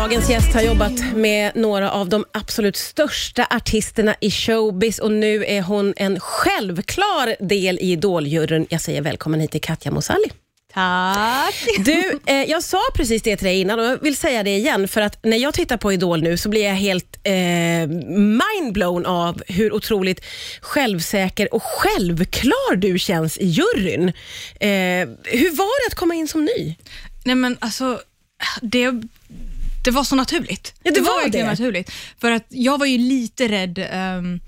Dagens gäst har jobbat med några av de absolut största artisterna i showbiz och nu är hon en självklar del i Idoljuryn. Jag säger välkommen hit till Katja Mosali. Tack. Du, eh, jag sa precis det till dig innan och jag vill säga det igen för att när jag tittar på Idol nu så blir jag helt eh, mindblown av hur otroligt självsäker och självklar du känns i juryn. Eh, hur var det att komma in som ny? Nej men alltså, det, det var så naturligt. Ja, det var verkligen det. naturligt. För att jag var ju lite rädd ehm,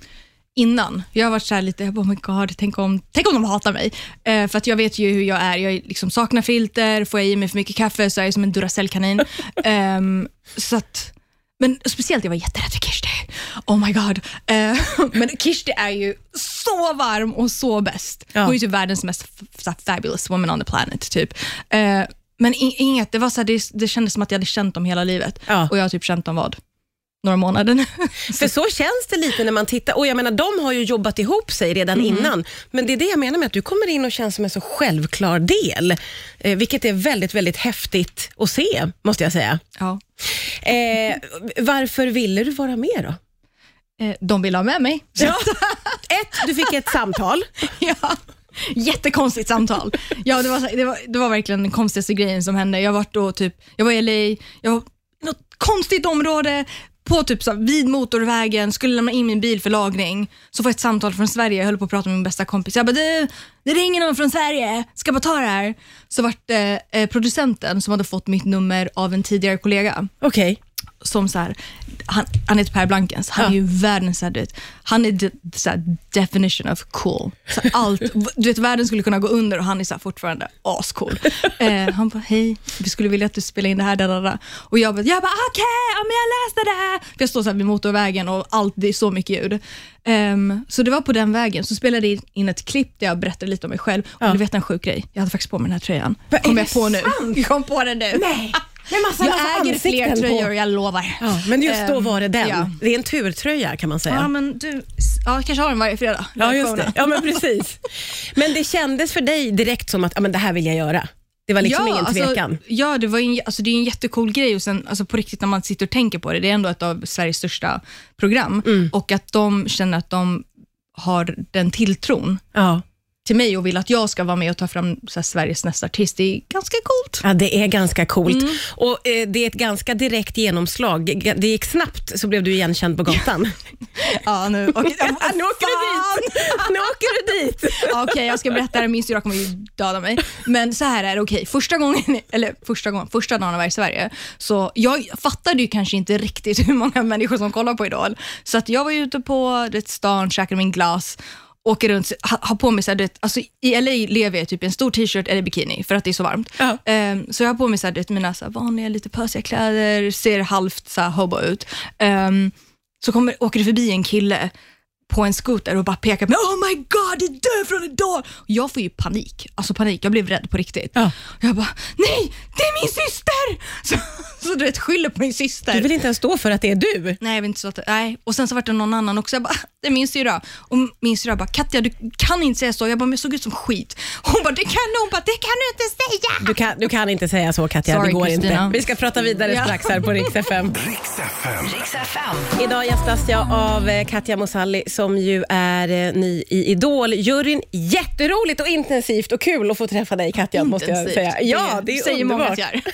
innan. Jag har varit så här lite, jag bara, oh my god, tänk om, tänk om de hatar mig. Eh, för att jag vet ju hur jag är. Jag liksom saknar filter, får jag i mig för mycket kaffe så är jag som en Duracell-kanin. Ehm, så att, men speciellt, jag var jätterädd för Kirsti. Oh my god. Eh, men Kirsti är ju så varm och så bäst. Ja. Hon är ju typ världens mest fabulous woman on the planet. Typ. Eh, men inget, det, var så här, det, det kändes som att jag hade känt dem hela livet. Ja. Och jag har typ känt dem vad? Några månader nu. För så känns det lite när man tittar. Och jag menar, de har ju jobbat ihop sig redan innan. Men det är det jag menar med att du kommer in och känns som en så självklar del. Eh, vilket är väldigt, väldigt häftigt att se, måste jag säga. ja. Eh, varför ville du vara med då? Eh, de ville ha med mig. Ja. Ett, du fick ett samtal. Ja. Jättekonstigt samtal. Ja, det, var, det, var, det var verkligen den konstigaste grejen som hände. Jag var, då typ, jag var i LA, jag var i något konstigt område, på typ så vid motorvägen, skulle lämna in min bil för lagning. Så får jag ett samtal från Sverige, jag höll på att prata med min bästa kompis. Jag bara, du, det ringer någon från Sverige, ska bara ta det här. Så vart det eh, producenten som hade fått mitt nummer av en tidigare kollega Okej som så här, han, han heter Per Blankens, han Ja. är ju världens, så här, du vet, han är de, så här, definition of cool. Så allt, du vet, världen skulle kunna gå under och han är så här, fortfarande ascool. Eh, han bara, hej, vi skulle vilja att du spelar in det här, där. Och jag bara, jag bara okej, men jag läste det. För jag står så här vid motorvägen och allt, det är så mycket ljud. Ehm, så det var på den vägen, så spelade jag in ett klipp där jag berättade lite om mig själv. Och Ja. du vet en sjuk grej, jag hade faktiskt på mig den här tröjan. Kom jag på nu. sant? Jag kom på den nu. Nej, Jag massa äger fler tröjor, På. jag lovar. Ja, men just då Ehm, var det den. ja. Det är en turtröja kan man säga. Ja, men du, ja, kanske har den varje fredag. Ja, just det. Ja, men precis. Men det kändes för dig direkt som att ja, men det här vill jag göra. Det var liksom ingen tvekan. Alltså, ja, det, var en, alltså, det är en jättecool grej och sen alltså, på riktigt när man sitter och tänker på det, det är ändå ett av Sveriges största program Mm. och att de känner att de har den tilltron Ja. Till mig och vill att jag ska vara med och ta fram här, Sveriges nästa artist, det är ganska coolt. Ja, det är ganska coolt. Mm. Och eh, Det är ett ganska direkt genomslag. Det gick snabbt så blev du igenkänd på gatan. Ja, nu, och, nu åker du dit! Nu åker du dit! Okej, jag ska berätta det. Min syrra kommer ju döda mig. Men så här är det, okej. Första gången, eller första gången, första dagen jag var i Sverige, så jag fattade ju kanske inte riktigt hur många människor som kollar på Idol. Så att jag var ute på det, stan, käkade min glass, åker runt, ha, har på mig så här, du vet, alltså i LA lever jag typ i en stor t-shirt eller bikini för att det är så varmt. Ja. Ehm, så jag har på mig så här, du vet, mina så här, vanliga lite pösiga kläder, ser halvt så här, hobo ut. Ehm, så kommer, åker det förbi en kille på en scooter och bara pekar på mig. Oh my god, det är du från Idol! Och jag får ju panik. Alltså panik, jag blev rädd på riktigt. Ja. Jag bara, nej, det är min syster! Så, så du vet, skyller på min syster. Du vill inte ens stå för att det är du. Nej, jag vill inte så att, nej. Och sen så var det någon annan också. Jag bara, det är min syrra. Och min syrra bara, Katja du kan inte säga så. Jag bara, men jag såg ut som skit. Hon bara, det kan hon bara, det kan du inte säga. Du kan, du kan inte säga så Katja, Sorry, det går Kristina. inte. Vi ska prata vidare Ja. strax här på Rix FM. Riks FM. Riks FM. Idag gästas jag av eh, Katja Mosalli som ju är eh, ny i Idol-juryn. Jätteroligt och intensivt och kul att få träffa dig Katja, måste jag Intensivt. säga. Ja, det är säger många underbart. att jag är.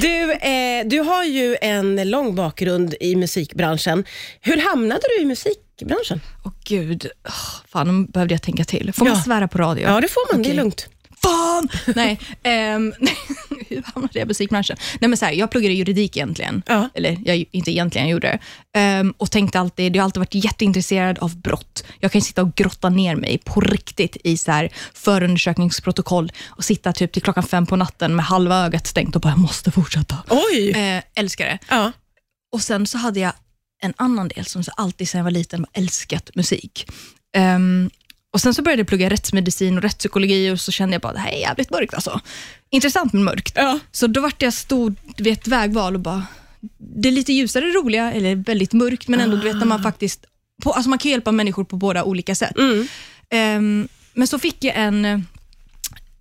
Du, eh, du har ju en lång bakgrund i musikbranschen. Hur hamnade du i musikbranschen? Åh gud, oh, fan nu behövde jag tänka till. Får Ja. man svära på radio? Ja, det får man. Det är lugnt. Fan! Nej, ehm, hur hamnade jag i musikbranschen? Nej, men så här, jag pluggade juridik egentligen. Ja. Eller jag, inte egentligen, jag gjorde det. Ehm, och tänkte alltid, jag har alltid varit jätteintresserad av brott. Jag kan sitta och grotta ner mig på riktigt i så här förundersökningsprotokoll och sitta typ till klockan fem på natten med halva ögat stängt och bara, jag måste fortsätta. Oj! Eh, älskar det. Ja. Och sen så hade jag en annan del som så alltid sedan jag var liten älskat musik. Ehm, och Sen så började jag plugga rättsmedicin och rättspsykologi och så kände jag bara, det här är jävligt mörkt alltså. Intressant men mörkt. Ja. Så då vart jag stod vid ett vägval och bara, det är lite ljusare roliga, eller väldigt mörkt, men ändå du vet när man faktiskt, på, alltså man kan hjälpa människor på båda olika sätt. Mm. Ehm, men så fick jag en,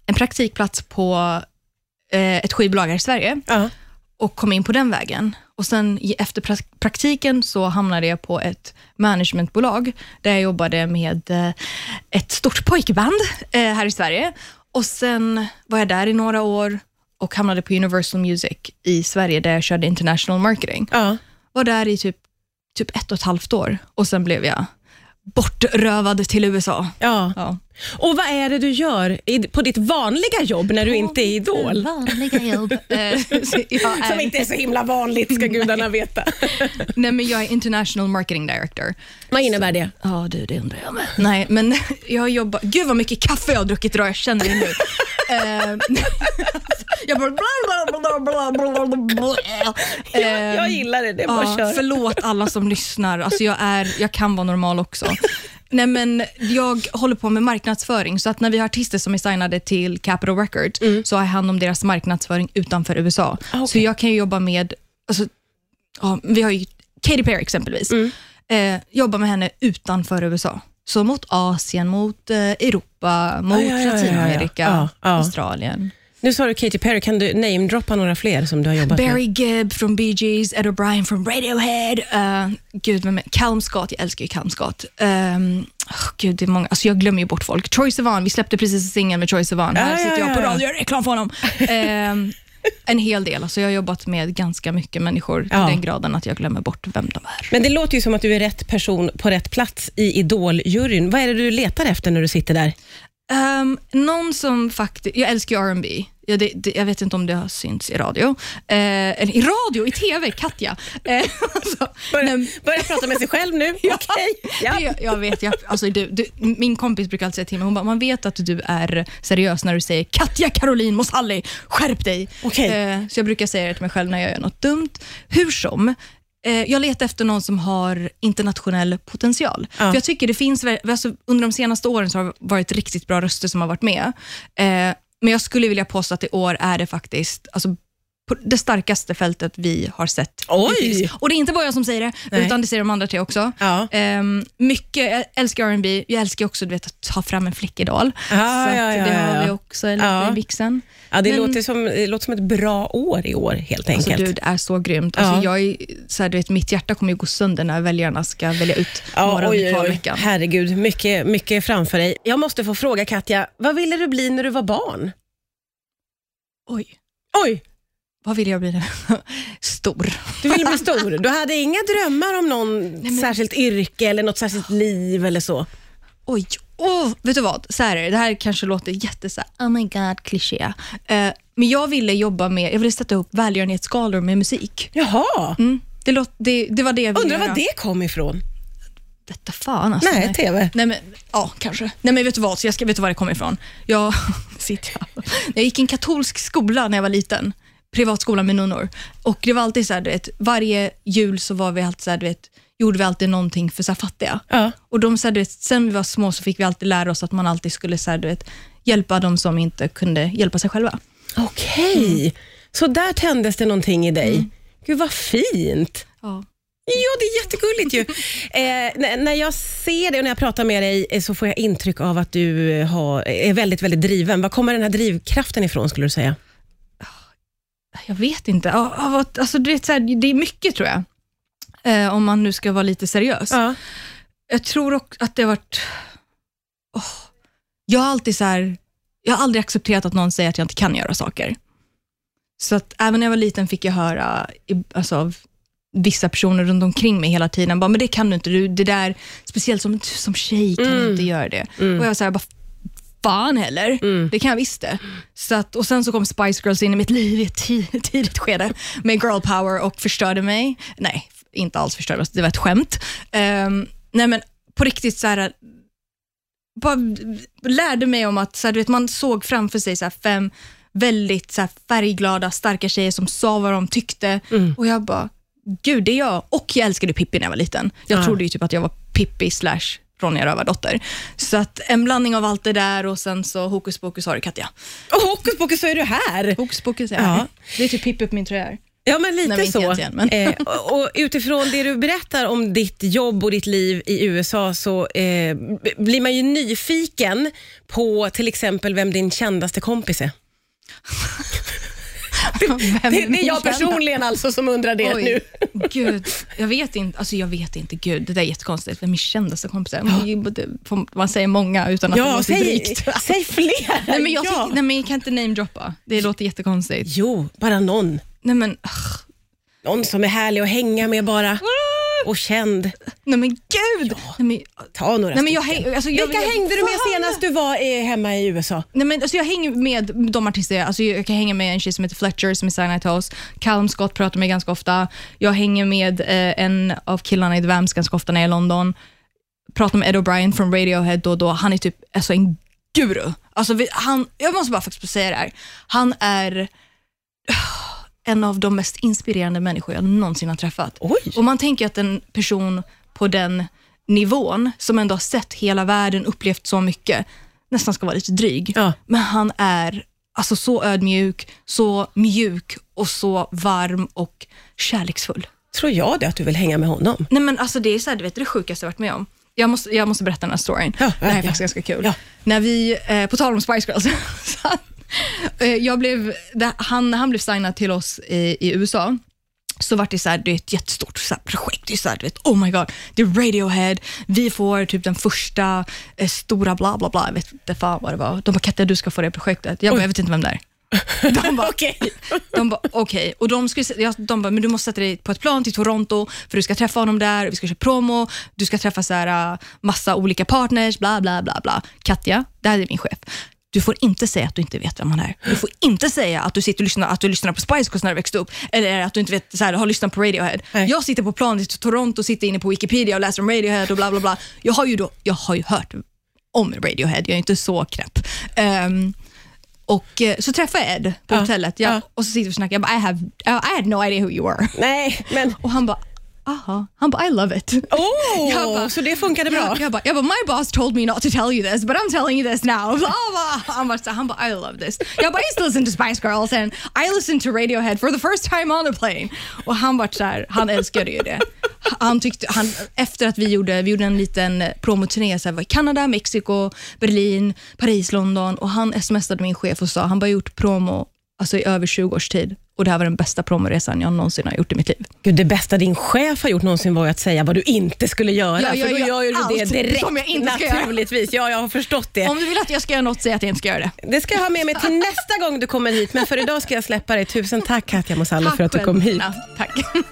en praktikplats på eh, ett skivbolag här i Sverige Ja. och kom in på den vägen. Och sen efter pra- praktiken så hamnade jag på ett managementbolag där jag jobbade med eh, ett stort pojkband eh, här i Sverige. Och sen var jag där i några år och hamnade på Universal Music i Sverige där jag körde international marketing. Ja. Var där i typ, typ ett och ett halvt år och sen blev jag bortrövad till USA. Ja. Ja. Och vad är det du gör i, på ditt vanliga jobb när du inte är Idol? Vanliga jobb. Eh, så är- Som inte är så himla vanligt ska gudarna veta. Nej, men jag är international marketing director. vad innebär det? Ja du, det undrar jag med. Nej, men jag jobbar... Gud vad mycket kaffe jag har druckit idag, jag känner det nu. Eh, jag bara... Jag, jag gillar det, det är bara Ja, köra. förlåt alla som lyssnar. Alltså jag, är, jag kan vara normal också. Nej, men jag håller på med marknadsföring, så att när vi har artister som är signade till Capitol Records, så har jag hand om deras marknadsföring utanför USA. Ah, okej. Så jag kan ju jobba med, alltså, ja, vi har ju Katy Perry exempelvis, eh, jobba med henne utanför USA. Så mot Asien, mot eh, Europa, mot ja, ja, ja, ja. Latinamerika, Ja, ja. Australien. Nu sa du Katy Perry, kan du namedroppa några fler som du har jobbat med? Barry Gibb från Bee Gees, Ed O'Brien från Radiohead, uh, gud, vem är, Callum Scott, jag älskar ju Callum Scott. Um, oh, gud, det är många, alltså jag glömmer ju bort folk. Troy Sivan, vi släppte precis en singel med Troy Sivan. Här Ja, ja, sitter jag på ja, ja. radio och gör reklam för honom. Ehm, en hel del, alltså jag har jobbat med ganska mycket människor Ja. den graden att jag glömmer bort vem de är. Men det låter ju som att du är rätt person på rätt plats i Idol-juryn. Vad är det du letar efter när du sitter där? Um, någon som faktiskt, jag älskar ju R&B. Ja, det, det, jag vet inte om det har synts i radio. Eh, eller i radio, i TV, Katja. Eh, alltså, Börja, börja prata med sig själv nu. Okej. Ja. Jag, jag vet, jag, alltså du, du, min kompis brukar alltid säga till mig, hon bara, man vet att du är seriös när du säger Katja Caroline Mosalli, skärp dig. Okej. Eh, så jag brukar säga det till mig själv när jag gör något dumt. Hur som, jag letar efter någon som har internationell potential. Ja. För jag tycker det finns, alltså, under de senaste åren så har det varit riktigt bra röster som har varit med. Eh, men jag skulle vilja påstå att i år är det faktiskt alltså, det starkaste fältet vi har sett Oj! Och det är inte bara jag som säger det, Nej. utan det säger de andra tre också. Ja. Ehm, mycket, jag älskar R&B. jag älskar också du vet, att ta fram en flickidol. Ja, så ja, ja, det har vi också lite Ja. i mixen. Ja, det, Men- låter som, det låter som ett bra år i år, helt Alltså, enkelt. du, det är så grymt. Alltså, Ja. jag är, så här, du vet, mitt hjärta kommer ju gå sönder när väljarna ska välja ut Ja, oj, oj. Herregud, mycket, mycket framför dig. Jag måste få fråga Katja, vad ville du bli när du var barn? Oj, Oj, vad vill jag bli nu? Stor. du ville bli stor. Du hade inga drömmar om någon särskilt yrke eller något särskilt liv eller så? Oj, oh, vet du vad? Så här är det. här kanske låter jätte så här, oh my god, kliché. Eh, men jag ville jobba med, jag ville sätta upp välgörenhetsskalor med musik. Jaha, Mm, det, låt, det, det var det jag ville undrar var det kom ifrån? Vette fan alltså. Nej, TV. Nej, men, ja, kanske. Nej, men vet du vad? Så jag ska, vet du var det kommer ifrån? Jag, sitter jag. jag gick i en katolsk skola när jag var liten. Privatskola med nunnor. Och det var alltid så här, du vet, varje jul så var vi alltid så här, du vet, gjorde vi alltid någonting för så här, fattiga. Ja. Och de, så här, du vet, sen vi var små så fick vi alltid lära oss att man alltid skulle så här, du vet, hjälpa de som inte kunde hjälpa sig själva. Okej, så där tändes det någonting i dig. Gud vad fint. Ja. Ja, det är jättegulligt ju. Eh, när- när jag ser dig och när jag pratar med dig eh, så får jag intryck av att du eh, har, är väldigt, väldigt driven. Var kommer den här drivkraften ifrån skulle du säga? Jag vet inte. Alltså, du vet, så här, det är mycket tror jag. Eh, om man nu ska vara lite seriös. Ja. Jag tror också att det har varit... Åh, jag har alltid så här, jag har aldrig accepterat att någon säger att jag inte kan göra saker. Så att även när jag var liten fick jag höra alltså, av vissa personer runt omkring mig hela tiden, bara, men det kan du inte, du, det där, speciellt som, som tjej kan du inte göra det. Och jag var så här, bara, fan heller, det kan jag visst det. Så att, och sen så kom Spice Girls in i mitt liv i ett ti- tidigt skede med girl power och förstörde mig. Nej, inte alls förstörde mig, det var ett skämt. Ehm, nej men på riktigt så här, bara lärde mig om att så här, du vet, man såg framför sig så här, fem väldigt så här, färgglada, starka tjejer som sa vad de tyckte och jag bara, gud det är jag. Och jag älskade Pippi när jag var liten. Jag Ja. trodde ju typ att jag var Pippi slash Ronja Rövardotter. Så att en blandning av allt det där och sen så hokus pokus har du Katja. Och hokus pokus så är du här. Hokus pokus är Ja. här. Det är typ Pippi på min tröja. Ja, men lite Nej, så. egentligen, men- Eh, och, utifrån det du berättar om ditt jobb och ditt liv i USA så eh, blir man ju nyfiken på till exempel vem din kändaste kompis är. Vem Det, det är jag personligen alltså som undrar det nu. Gud, jag vet inte. Alltså jag vet inte. Gud, det där är jättekonstigt. Vem är min kändaste kompis? Ja. Man säger många utan att det Ja, låter säg, drygt. säg fler. Nej, men jag, ja. nej, men jag kan inte namedroppa. Det låter jättekonstigt. Jo, bara någon. Nej, men. Någon som är härlig att hänga med bara. Och känd. nej men gud! Nej, men, Ta några nej, men jag, häng, alltså, jag, Vilka jag, hängde du med senast du var eh, hemma i USA? Nej, men, alltså, jag hänger med de artister, alltså, jag kan hänga med en tjej som heter Fletcher som är signad till oss. Callum Scott pratar med ganska ofta. Jag hänger med eh, en av killarna i The Vamps ganska ofta när jag är i London. Pratar med Ed O'Brien från Radiohead då och då. Han är typ alltså, en guru. Alltså, vi, han, jag måste bara faktiskt säga det här. Han är en av de mest inspirerande människor jag någonsin har träffat. Oj. Och man tänker att en person på den nivån, som ändå har sett hela världen, upplevt så mycket, nästan ska vara lite dryg. Ja. Men han är alltså så ödmjuk, så mjuk och så varm och kärleksfull. Tror jag det, att du vill hänga med honom. Nej men alltså det är så här, du vet, det sjukaste jag varit med om. Jag måste, jag måste berätta den här storyn. Ja, det här är ja, faktiskt ganska kul. Ja. När vi, eh, på tal om Spice Girls, så jag blev, han, han blev signad till oss i, i USA, så vart det så här, det är ett jättestort så projekt. Det är så här, du vet, oh my god, det är Radiohead, vi får typ den första eh, stora bla bla bla, jag vet inte fan vad det var. De bara, Katja du ska få det projektet. Jag bara, jag vet inte vem det är. De bara, Okej. de bara, okej. Och de, skulle, ja, de bara, men du måste sätta dig på ett plan till Toronto, för du ska träffa honom där, vi ska köra promo, du ska träffa så här, äh, massa olika partners, bla bla bla. bla. Katja, det här är min chef. Du får inte säga att du inte vet vem han är. Du får inte säga att du sitter och lyssnar, att du lyssnar på Spice Girls när du växte upp, eller att du inte vet, så här, har lyssnat på Radiohead. Nej. Jag sitter på planet till Toronto, sitter inne på Wikipedia och läser om Radiohead och bla bla bla. Jag har ju, då, jag har ju hört om Radiohead, jag är inte så knäpp. Ehm, och eh, så träffade jag Ed på Ja, hotellet jag, ja. och så sitter vi och snackar. Jag bara, I, have, I had no idea who you were. Nej, men... Och han bara, aha. Han bara, I love it. Oh, Jag bara- så det funkade bra? Jag, jag, bara, jag bara, my boss told me not to tell you this, but I'm telling you this now. Han bara, han bara, I love this. Jag bara, I used to listen to Spice Girls and I listened to Radiohead for the first time on a plane. Och han var så här, han älskade ju det. Han tyckte, han, efter att vi gjorde, vi gjorde en liten promoturné, så här, var i Kanada, Mexiko, Berlin, Paris, London och han smsade min chef och sa, han bara gjort promo alltså, i över 20 års tid och det här var den bästa promoresan jag någonsin har gjort i mitt liv. Gud, det bästa din chef har gjort någonsin var att säga vad du inte skulle göra. Ja, jag för då gör du det direkt. som jag inte ska göra. naturligtvis. Ja, jag har förstått det. Om du vill att jag ska göra något, säg att jag inte ska göra det. Det ska jag ha med mig till nästa gång du kommer hit, men för idag ska jag släppa dig. Tusen tack Katja Mosalo för att du kom hit. Nina. Tack.